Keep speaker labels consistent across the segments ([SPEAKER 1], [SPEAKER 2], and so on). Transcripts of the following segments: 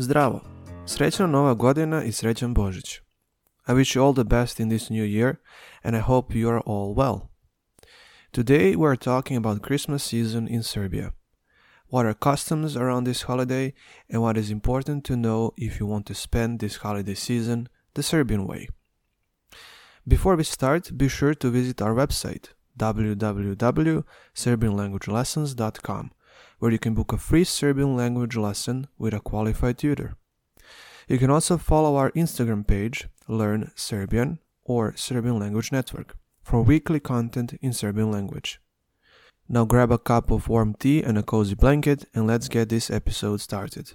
[SPEAKER 1] Zdravo! Srećna Nova Godina i srećan Božić! I wish you all the best in this new year and I hope you are all well. Today we are talking about Christmas season in Serbia. What are customs around this holiday and what is important to know if you want to spend this holiday season the Serbian way. Before we start, be sure to visit our website www.serbianlanguagelessons.com where you can book a free Serbian language lesson with a qualified tutor. You can also follow our Instagram page, Learn Serbian or Serbian Language Network, for weekly content in Serbian language. Now grab a cup of warm tea and a cozy blanket and let's get this episode started.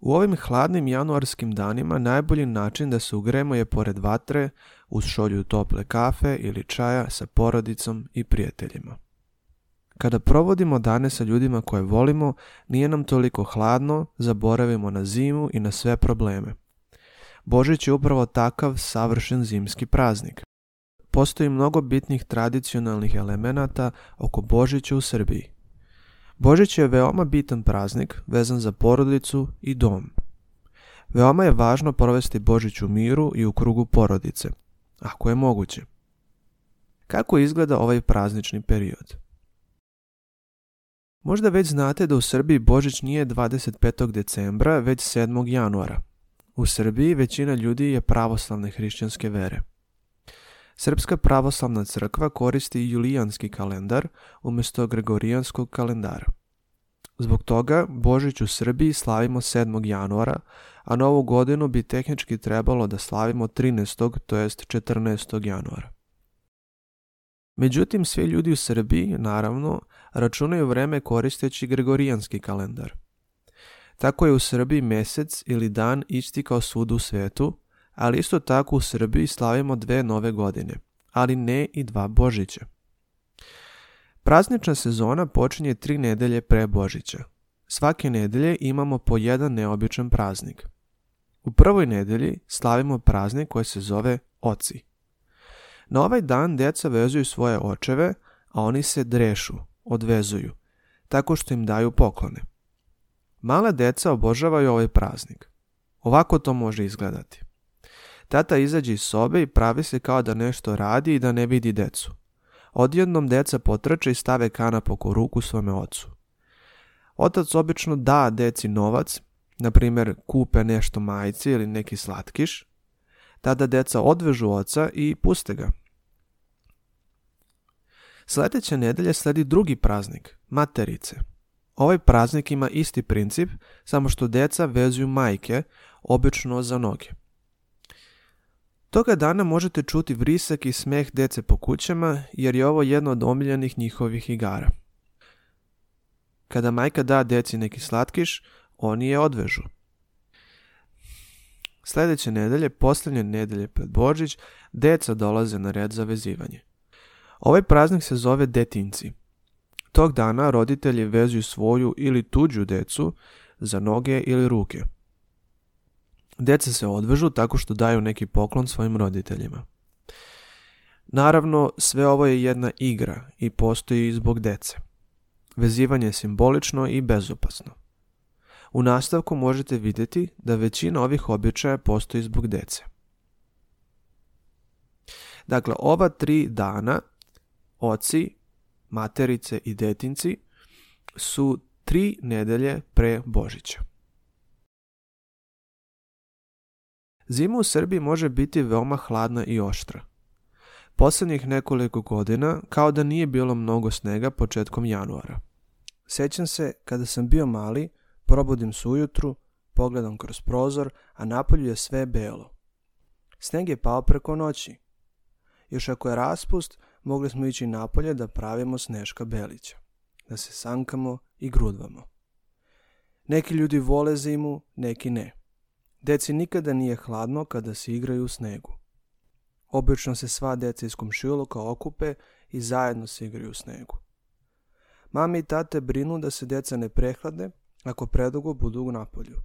[SPEAKER 2] U ovim hladnim januarskim danima najbolji način da se ugremo je pored vatre uz šolju tople kafe ili čaja sa porodicom i prijateljima. Kada provodimo dane sa ljudima koje volimo, nije nam toliko hladno, zaboravimo na zimu i na sve probleme. Božić je upravo takav savršen zimski praznik. Postoji mnogo bitnih tradicionalnih elemenata oko Božića u Srbiji. Božić je veoma bitan praznik vezan za porodicu i dom. Veoma je važno provesti Božić u miru i u krugu porodice, ako je moguće. Kako izgleda ovaj praznični period? Možda već znate da u Srbiji Božić nije 25. decembra, već 7. januara. U Srbiji većina ljudi je pravoslavne hrišćanske vere. Srpska pravoslavna crkva koristi julijanski kalendar umesto gregorijanskog kalendara. Zbog toga Božić u Srbiji slavimo 7. januara, a novu godinu bi tehnički trebalo da slavimo 13. to jest 14. januara. Međutim, svi ljudi u Srbiji, naravno, računaju vreme koristeći gregorijanski kalendar. Tako je u Srbiji mesec ili dan isti kao svud u svetu, ali isto tako u Srbiji slavimo dve nove godine, ali ne i dva Božića. Praznična sezona počinje tri nedelje pre Božića. Svake nedelje imamo po jedan neobičan praznik. U prvoj nedelji slavimo praznik koji se zove Oci. Na ovaj dan deca vezuju svoje očeve, a oni se drešu, odvezuju, tako što im daju poklone. Mala deca obožavaju ovaj praznik. Ovako to može izgledati. Tata izađe iz sobe i pravi se kao da nešto radi i da ne vidi decu. Odjednom deca potrče i stave kanap oko ruku svome ocu. Otac obično da deci novac, na primjer kupe nešto majice ili neki slatkiš. Tada deca odvežu oca i puste ga. Sledeće nedelje sledi drugi praznik, materice. Ovaj praznik ima isti princip, samo što deca vezuju majke, obično za noge. Toga dana možete čuti vrisak i smeh dece po kućama, jer je ovo jedno od omiljenih njihovih igara. Kada majka da deci neki slatkiš, oni je odvežu. Sledeće nedelje, posljednje nedelje pred Božić, deca dolaze na red za vezivanje. Ovaj praznik se zove detinci. Tog dana roditelji vezuju svoju ili tuđu decu za noge ili ruke – Deca se odvežu tako što daju neki poklon svojim roditeljima. Naravno, sve ovo je jedna igra i postoji i zbog dece. Vezivanje je simbolično i bezopasno. U nastavku možete videti da većina ovih običaja postoji zbog dece. Dakle, ova tri dana, oci, materice i detinci, su tri nedelje pre Božića. Zima u Srbiji može biti veoma hladna i oštra. Poslednjih nekoliko godina kao da nije bilo mnogo snega početkom januara. Sećam se kada sam bio mali, probudim se ujutru, pogledam kroz prozor, a napolju je sve belo. Sneg je pao preko noći. Još ako je raspust, mogli smo ići napolje da pravimo sneška belića, da se sankamo i grudvamo. Neki ljudi vole zimu, neki ne. Deci nikada nije hladno kada se igraju u snegu. Obično se sva deca iz komšiluka okupe i zajedno se igraju u snegu. Mami i tate brinu da se deca ne prehlade ako predugo budu u napolju.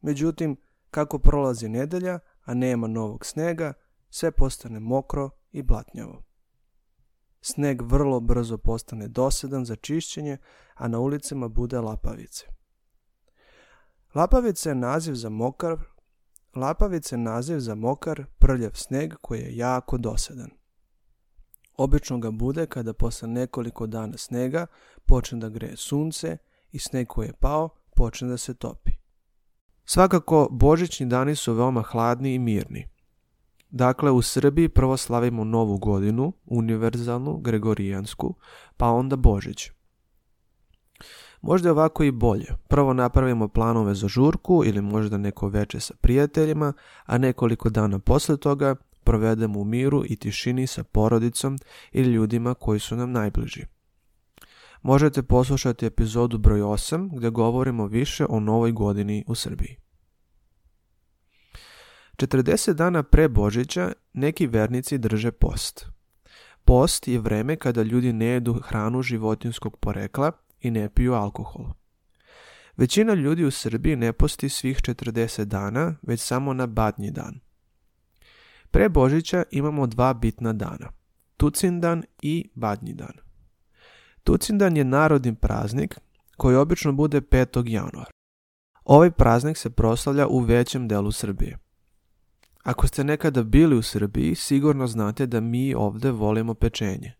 [SPEAKER 2] Međutim, kako prolazi nedelja, a nema novog snega, sve postane mokro i blatnjavo. Sneg vrlo brzo postane dosedan za čišćenje, a na ulicama bude lapavice. Lapavica je naziv za mokar, lapavica je naziv za mokar, prljav sneg koji je jako dosadan. Obično ga bude kada posle nekoliko dana snega počne da greje sunce i sneg koji je pao počne da se topi. Svakako, božićni dani su veoma hladni i mirni. Dakle, u Srbiji prvo slavimo novu godinu, univerzalnu, gregorijansku, pa onda Božić. Možda je ovako i bolje. Prvo napravimo planove za žurku ili možda neko veče sa prijateljima, a nekoliko dana posle toga provedemo u miru i tišini sa porodicom ili ljudima koji su nam najbliži. Možete poslušati epizodu broj 8 gde govorimo više o novoj godini u Srbiji. 40 dana pre Božića neki vernici drže post. Post je vreme kada ljudi ne jedu hranu životinskog porekla i ne piju alkohol. Većina ljudi u Srbiji ne posti svih 40 dana, već samo na badnji dan. Pre Božića imamo dva bitna dana, Tucindan i Badnji dan. Tucindan je narodni praznik koji obično bude 5. januar. Ovaj praznik se proslavlja u većem delu Srbije. Ako ste nekada bili u Srbiji, sigurno znate da mi ovde volimo pečenje.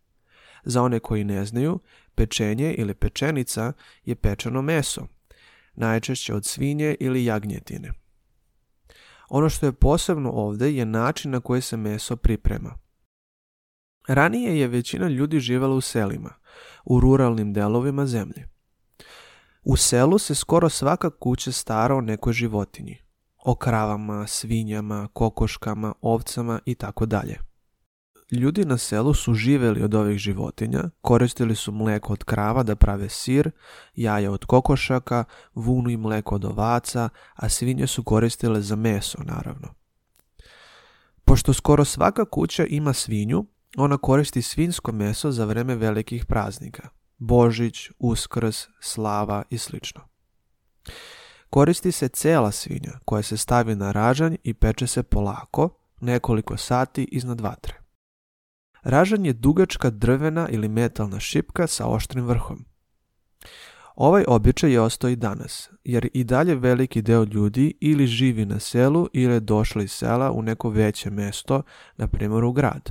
[SPEAKER 2] Za one koji ne znaju, pečenje ili pečenica je pečeno meso, najčešće od svinje ili jagnjetine. Ono što je posebno ovde je način na koji se meso priprema. Ranije je većina ljudi živjela u selima, u ruralnim delovima zemlje. U selu se skoro svaka kuća stara o nekoj životinji, o kravama, svinjama, kokoškama, ovcama i tako dalje. Ljudi na selu su živeli od ovih životinja, koristili su mleko od krava da prave sir, jaja od kokošaka, vunu i mleko od ovaca, a svinje su koristile za meso, naravno. Pošto skoro svaka kuća ima svinju, ona koristi svinsko meso za vreme velikih praznika, Božić, Uskrs, Slava i sl. Koristi se cela svinja koja se stavi na ražanj i peče se polako, nekoliko sati iznad vatre ražanj je dugačka drvena ili metalna šipka sa oštrim vrhom. Ovaj običaj je ostao i danas, jer i dalje veliki deo ljudi ili živi na selu ili je došli iz sela u neko veće mesto, na primjer u grad.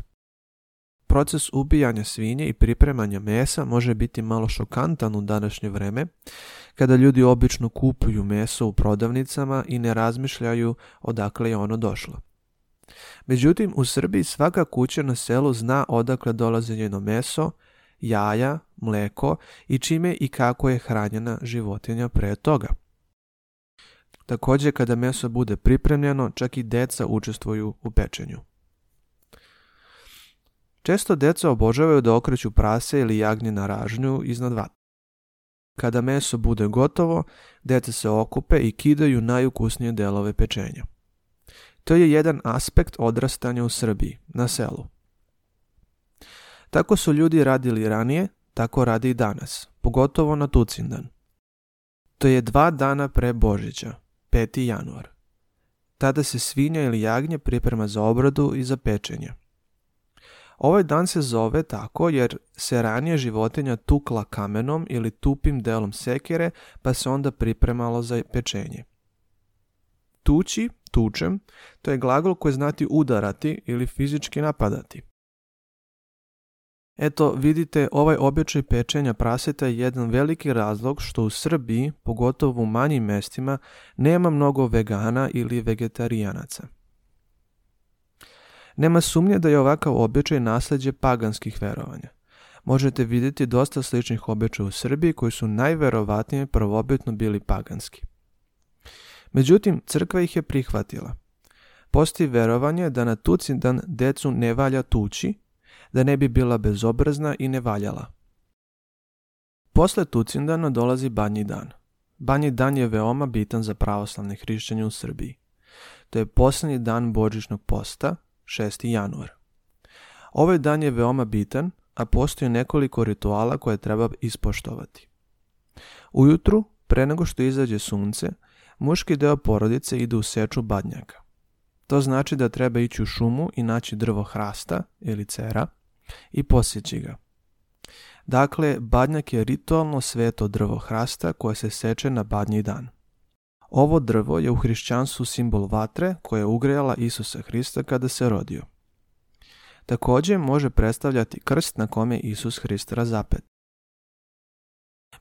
[SPEAKER 2] Proces ubijanja svinje i pripremanja mesa može biti malo šokantan u današnje vreme, kada ljudi obično kupuju meso u prodavnicama i ne razmišljaju odakle je ono došlo. Međutim, u Srbiji svaka kuća na selu zna odakle dolaze njeno meso, jaja, mleko i čime i kako je hranjena životinja pre toga. Takođe, kada meso bude pripremljeno, čak i deca učestvuju u pečenju. Često deca obožavaju da okreću prase ili jagnje na ražnju iznad vatre. Kada meso bude gotovo, deca se okupe i kidaju najukusnije delove pečenja. To je jedan aspekt odrastanja u Srbiji, na selu. Tako su ljudi radili ranije, tako radi i danas, pogotovo na Tucindan. To je dva dana pre Božića, 5. januar. Tada se svinja ili jagnje priprema za obradu i za pečenje. Ovaj dan se zove tako jer se ranije životinja tukla kamenom ili tupim delom sekere pa se onda pripremalo za pečenje. Tući, tučem, to je glagol koji znati udarati ili fizički napadati. Eto, vidite, ovaj običaj pečenja praseta je jedan veliki razlog što u Srbiji, pogotovo u manjim mestima, nema mnogo vegana ili vegetarijanaca. Nema sumnje da je ovakav običaj nasleđe paganskih verovanja. Možete videti dosta sličnih običaja u Srbiji koji su najverovatnije prvobitno bili paganski. Međutim, crkva ih je prihvatila. Postoji verovanje da na tucindan decu ne valja tući, da ne bi bila bezobrazna i ne valjala. Posle tucindana dolazi banji dan. Banji dan je veoma bitan za pravoslavne hrišćanje u Srbiji. To je poslednji dan božićnog posta, 6. januar. Ovaj dan je veoma bitan, a postoji nekoliko rituala koje treba ispoštovati. Ujutru, pre nego što izađe sunce, muški deo porodice ide u seču badnjaka. To znači da treba ići u šumu i naći drvo hrasta ili cera i posjeći ga. Dakle, badnjak je ritualno sveto drvo hrasta koje se seče na badnji dan. Ovo drvo je u hrišćanstvu simbol vatre koja je ugrejala Isusa Hrista kada se rodio. Takođe, može predstavljati krst na kome je Isus Hrist razapet.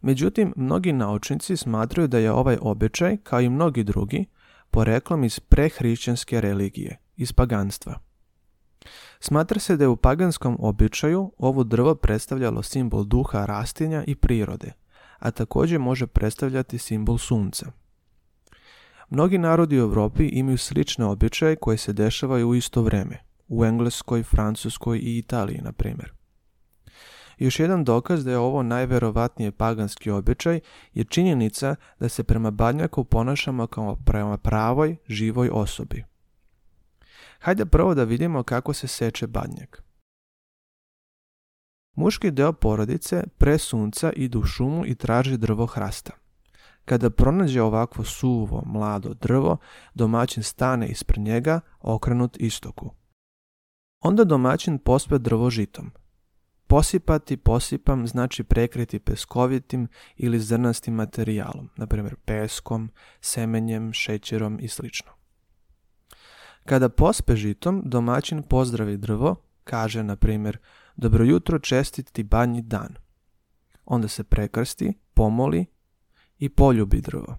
[SPEAKER 2] Međutim, mnogi naučnici smatraju da je ovaj običaj, kao i mnogi drugi, poreklom iz prehrišćanske religije, iz paganstva. Smatra se da je u paganskom običaju ovo drvo predstavljalo simbol duha rastinja i prirode, a takođe može predstavljati simbol sunca. Mnogi narodi u Evropi imaju slične običaje koje se dešavaju u isto vreme, u Engleskoj, Francuskoj i Italiji, na primjer. Još jedan dokaz da je ovo najverovatnije paganski običaj je činjenica da se prema badnjaku ponašamo kao prema pravoj, živoj osobi. Hajde prvo da vidimo kako se seče badnjak. Muški deo porodice pre sunca idu u šumu i traži drvo hrasta. Kada pronađe ovakvo suvo, mlado drvo, domaćin stane ispred njega, okrenut istoku. Onda domaćin pospe drvo žitom, Posipati posipam znači prekriti peskovitim ili zrnastim materijalom, na primjer peskom, semenjem, šećerom i sl. Kada pospe žitom, domaćin pozdravi drvo, kaže na primjer Dobro jutro, čestiti banji dan. Onda se prekrsti, pomoli i poljubi drvo.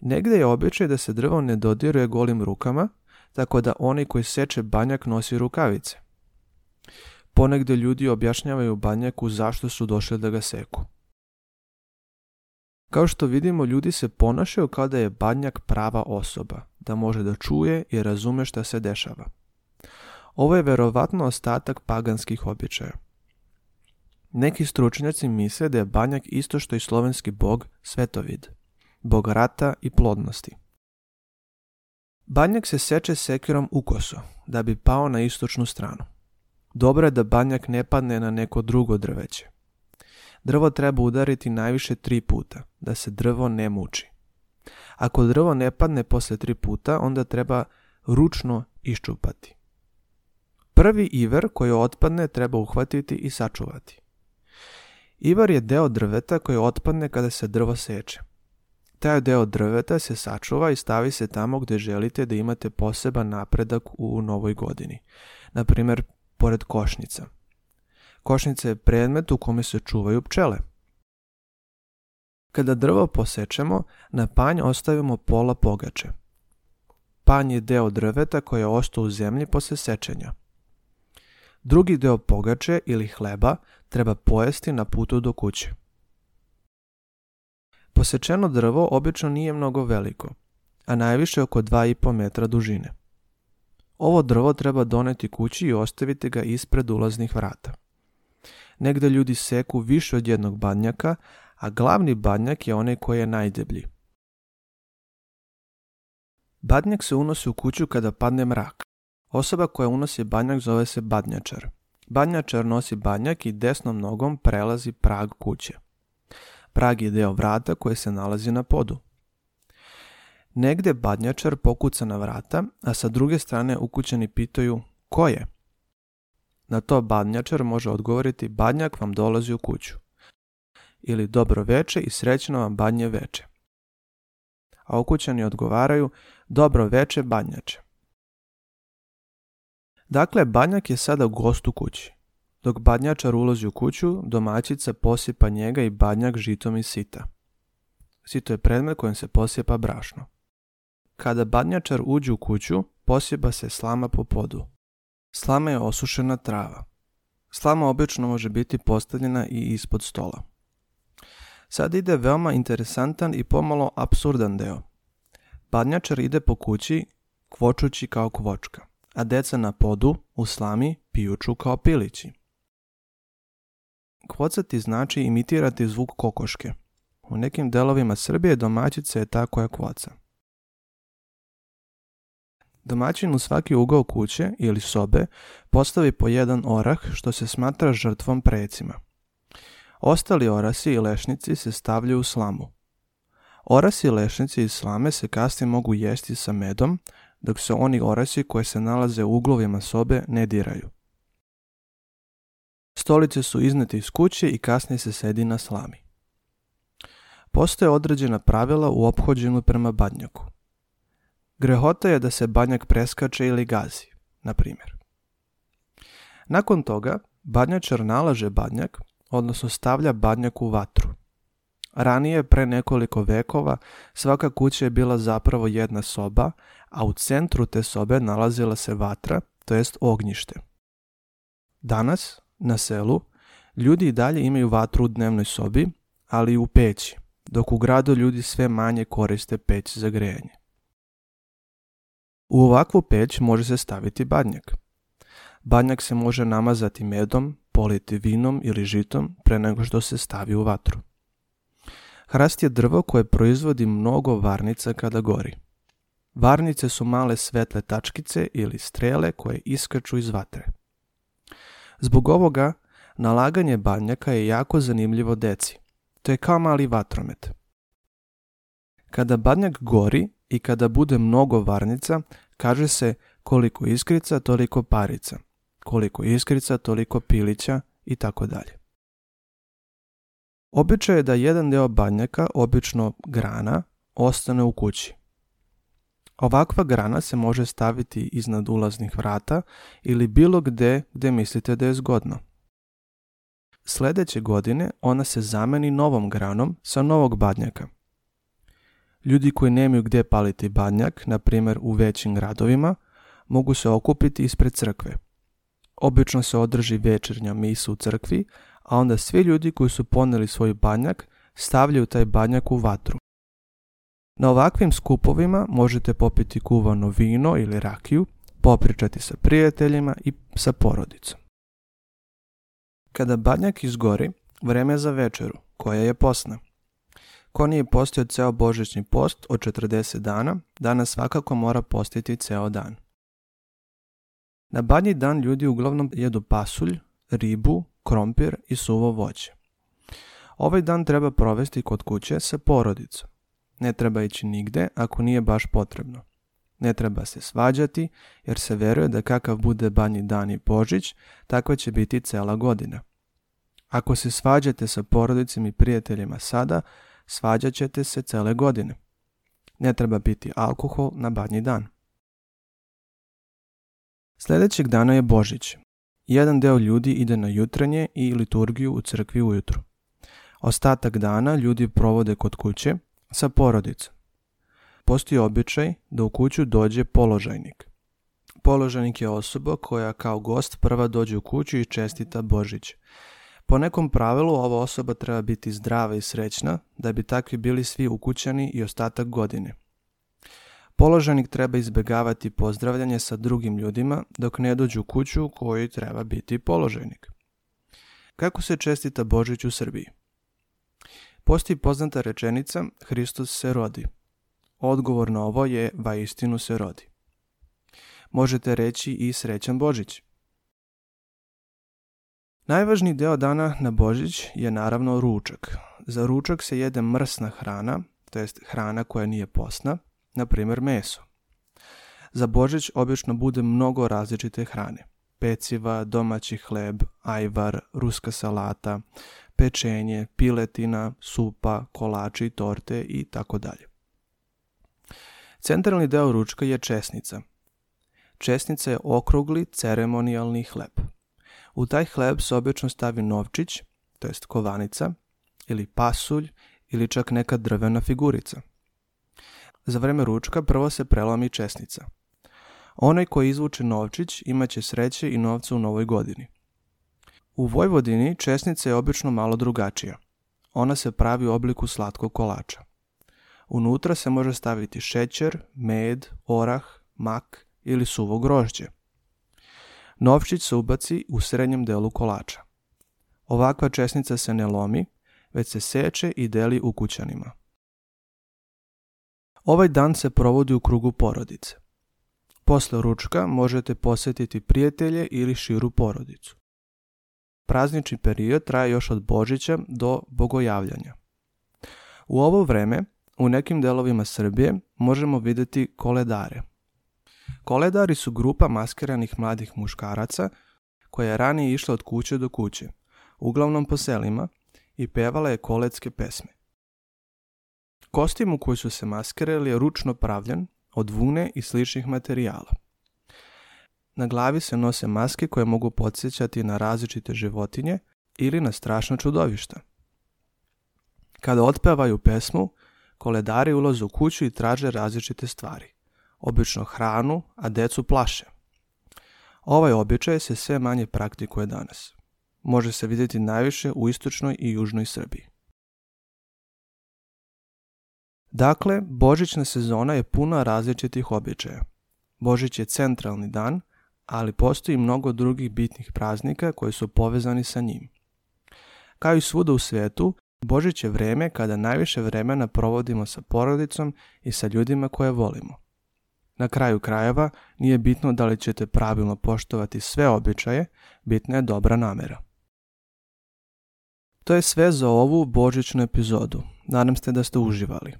[SPEAKER 2] Negde je običaj da se drvo ne dodiruje golim rukama, tako da oni koji seče banjak nosi rukavice. Ponegde ljudi objašnjavaju banjaku zašto su došli da ga seku. Kao što vidimo, ljudi se ponašaju kao da je banjak prava osoba, da može da čuje i razume šta se dešava. Ovo je verovatno ostatak paganskih običaja. Neki stručnjaci misle da je banjak isto što i slovenski bog Svetovid, bog rata i plodnosti. Banjak se seče sekirom u kosu, da bi pao na istočnu stranu. Dobro je da banjak ne padne na neko drugo drveće. Drvo treba udariti najviše tri puta, da se drvo ne muči. Ako drvo ne padne posle tri puta, onda treba ručno iščupati. Prvi iver koji otpadne treba uhvatiti i sačuvati. Ivar je deo drveta koji otpadne kada se drvo seče. Taj deo drveta se sačuva i stavi se tamo gde želite da imate poseban napredak u novoj godini. Naprimjer, pored košnica. Košnica je predmet u kome se čuvaju pčele. Kada drvo posečemo, na panj ostavimo pola pogače. Panj je deo drveta koji je ostao u zemlji posle sečenja. Drugi deo pogače ili hleba treba pojesti na putu do kuće. Posečeno drvo obično nije mnogo veliko, a najviše oko 2,5 metra dužine. Ovo drvo treba doneti kući i ostaviti ga ispred ulaznih vrata. Negde ljudi seku više od jednog badnjaka, a glavni badnjak je onaj koji je najdeblji. Badnjak se unosi u kuću kada padne mrak. Osoba koja unosi badnjak zove se badnjačar. Badnjačar nosi badnjak i desnom nogom prelazi prag kuće. Prag je deo vrata koje se nalazi na podu. Negde badnjačar pokuca na vrata, a sa druge strane ukućani pitaju ko je? Na to badnjačar može odgovoriti badnjak vam dolazi u kuću. Ili dobro veče i srećno vam badnje veče. A ukućani odgovaraju dobro veče badnjače. Dakle, badnjak je sada gost u kući. Dok badnjačar ulozi u kuću, domaćica posipa njega i badnjak žitom i sita. Sito je predmet kojim se posijepa brašno. Kada badnjačar uđe u kuću, posjeba se slama po podu. Slama je osušena trava. Slama obično može biti postavljena i ispod stola. Sad ide veoma interesantan i pomalo absurdan deo. Badnjačar ide po kući kvočući kao kvočka, a deca na podu u slami pijuču kao pilići. Kvocati znači imitirati zvuk kokoške. U nekim delovima Srbije domaćica je ta koja kvoca. Domaćin u svaki ugao kuće ili sobe postavi po jedan orah što se smatra žrtvom precima. Ostali orasi i lešnici se stavljaju u slamu. Orasi i lešnici iz slame se kasnije mogu jesti sa medom, dok se oni orasi koje se nalaze u uglovima sobe ne diraju. Stolice su iznete iz kuće i kasnije se sedi na slami. Postoje određena pravila u ophođenju prema badnjaku. Grehota je da se banjak preskače ili gazi, na primjer. Nakon toga, badnjačar nalaže badnjak, odnosno stavlja badnjak u vatru. Ranije, pre nekoliko vekova, svaka kuća je bila zapravo jedna soba, a u centru te sobe nalazila se vatra, to jest ognjište. Danas, na selu, ljudi i dalje imaju vatru u dnevnoj sobi, ali i u peći, dok u gradu ljudi sve manje koriste peć za grejanje. U ovakvu peć može se staviti badnjak. Badnjak se može namazati medom, politi vinom ili žitom pre nego što se stavi u vatru. Hrast je drvo koje proizvodi mnogo varnica kada gori. Varnice su male svetle tačkice ili strele koje iskaču iz vatre. Zbog ovoga, nalaganje badnjaka je jako zanimljivo deci. To je kao mali vatromet. Kada badnjak gori, i kada bude mnogo varnica, kaže se koliko iskrica, toliko parica, koliko iskrica, toliko pilića i tako dalje. Običaj je da jedan deo badnjaka, obično grana, ostane u kući. Ovakva grana se može staviti iznad ulaznih vrata ili bilo gde gde mislite da je zgodno. Sledeće godine ona se zameni novom granom sa novog badnjaka – Ljudi koji nemaju gde paliti badnjak, na primer u većim gradovima, mogu se okupiti ispred crkve. Obično se održi večernja misa u crkvi, a onda svi ljudi koji su poneli svoj badnjak stavljaju taj badnjak u vatru. Na ovakvim skupovima možete popiti kuvano vino ili rakiju, popričati sa prijateljima i sa porodicom. Kada badnjak izgori, vreme je za večeru, koja je posna. Ko je postio ceo božićni post od 40 dana, danas svakako mora postiti ceo dan. Na badnji dan ljudi uglavnom jedu pasulj, ribu, krompir i suvo voće. Ovaj dan treba provesti kod kuće sa porodicom. Ne treba ići nigde ako nije baš potrebno. Ne treba se svađati jer se veruje da kakav bude banji dan i Božić, takva će biti cela godina. Ako se svađate sa porodicim i prijateljima sada, Svađat ćete se cele godine. Ne treba piti alkohol na badnji dan. Sljedećeg dana je Božić. Jedan deo ljudi ide na jutranje i liturgiju u crkvi ujutru. Ostatak dana ljudi provode kod kuće sa porodicom. Postoji običaj da u kuću dođe položajnik. Položajnik je osoba koja kao gost prva dođe u kuću i čestita Božić. Po nekom pravilu ova osoba treba biti zdrava i srećna da bi takvi bili svi ukućani i ostatak godine. Položenik treba izbegavati pozdravljanje sa drugim ljudima dok ne dođu u kuću u kojoj treba biti položajnik. Kako se čestita Božić u Srbiji? Postoji poznata rečenica Hristos se rodi. Odgovor na ovo je vaistinu se rodi. Možete reći i srećan Božić. Najvažniji deo dana na Božić je naravno ručak. Za ručak se jede mrsna hrana, to jest hrana koja nije posna, na primer meso. Za Božić obično bude mnogo različite hrane. Peciva, domaći hleb, ajvar, ruska salata, pečenje, piletina, supa, kolači, torte i tako dalje. Centralni deo ručka je česnica. Česnica je okrugli ceremonijalni hleb. U taj hleb se obično stavi novčić, to jest kovanica, ili pasulj, ili čak neka drvena figurica. Za vreme ručka prvo se prelomi česnica. Onaj koji izvuče novčić imaće sreće i novca u novoj godini. U Vojvodini česnica je obično malo drugačija. Ona se pravi u obliku slatkog kolača. Unutra se može staviti šećer, med, orah, mak ili suvo grožđe – Novčić se ubaci u srednjem delu kolača. Ovakva česnica se ne lomi, već se seče i deli u kućanima. Ovaj dan se provodi u krugu porodice. Posle ručka možete posetiti prijatelje ili širu porodicu. Praznični period traje još od Božića do Bogojavljanja. U ovo vreme u nekim delovima Srbije možemo videti koledare – Koledari su grupa maskiranih mladih muškaraca koja je ranije išla od kuće do kuće, uglavnom po selima, i pevala je koledske pesme. Kostim u koji su se maskirali je ručno pravljen od vune i sličnih materijala. Na glavi se nose maske koje mogu podsjećati na različite životinje ili na strašno čudovišta. Kada otpevaju pesmu, koledari ulaze u kuću i traže različite stvari obično hranu, a decu plaše. Ovaj običaj se sve manje praktikuje danas. Može se videti najviše u istočnoj i južnoj Srbiji. Dakle, božićna sezona je puna različitih običaja. Božić je centralni dan, ali postoji mnogo drugih bitnih praznika koji su povezani sa njim. Kao i svuda u svetu, Božić je vreme kada najviše vremena provodimo sa porodicom i sa ljudima koje volimo. Na kraju krajeva nije bitno da li ćete pravilno poštovati sve običaje, bitna je dobra namera. To je sve za ovu božićnu epizodu. Nadam se da ste uživali.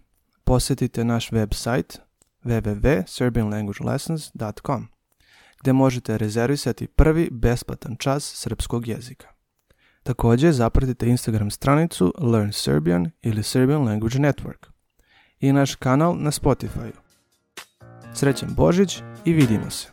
[SPEAKER 2] Posjetite naš sajt www.serbianlanguagelessons.com gde možete rezervisati prvi besplatan čas srpskog jezika. Takođe, zapratite Instagram stranicu Learn Serbian ili Serbian Language Network i naš kanal na Spotify. Srećan Božić i vidimo se.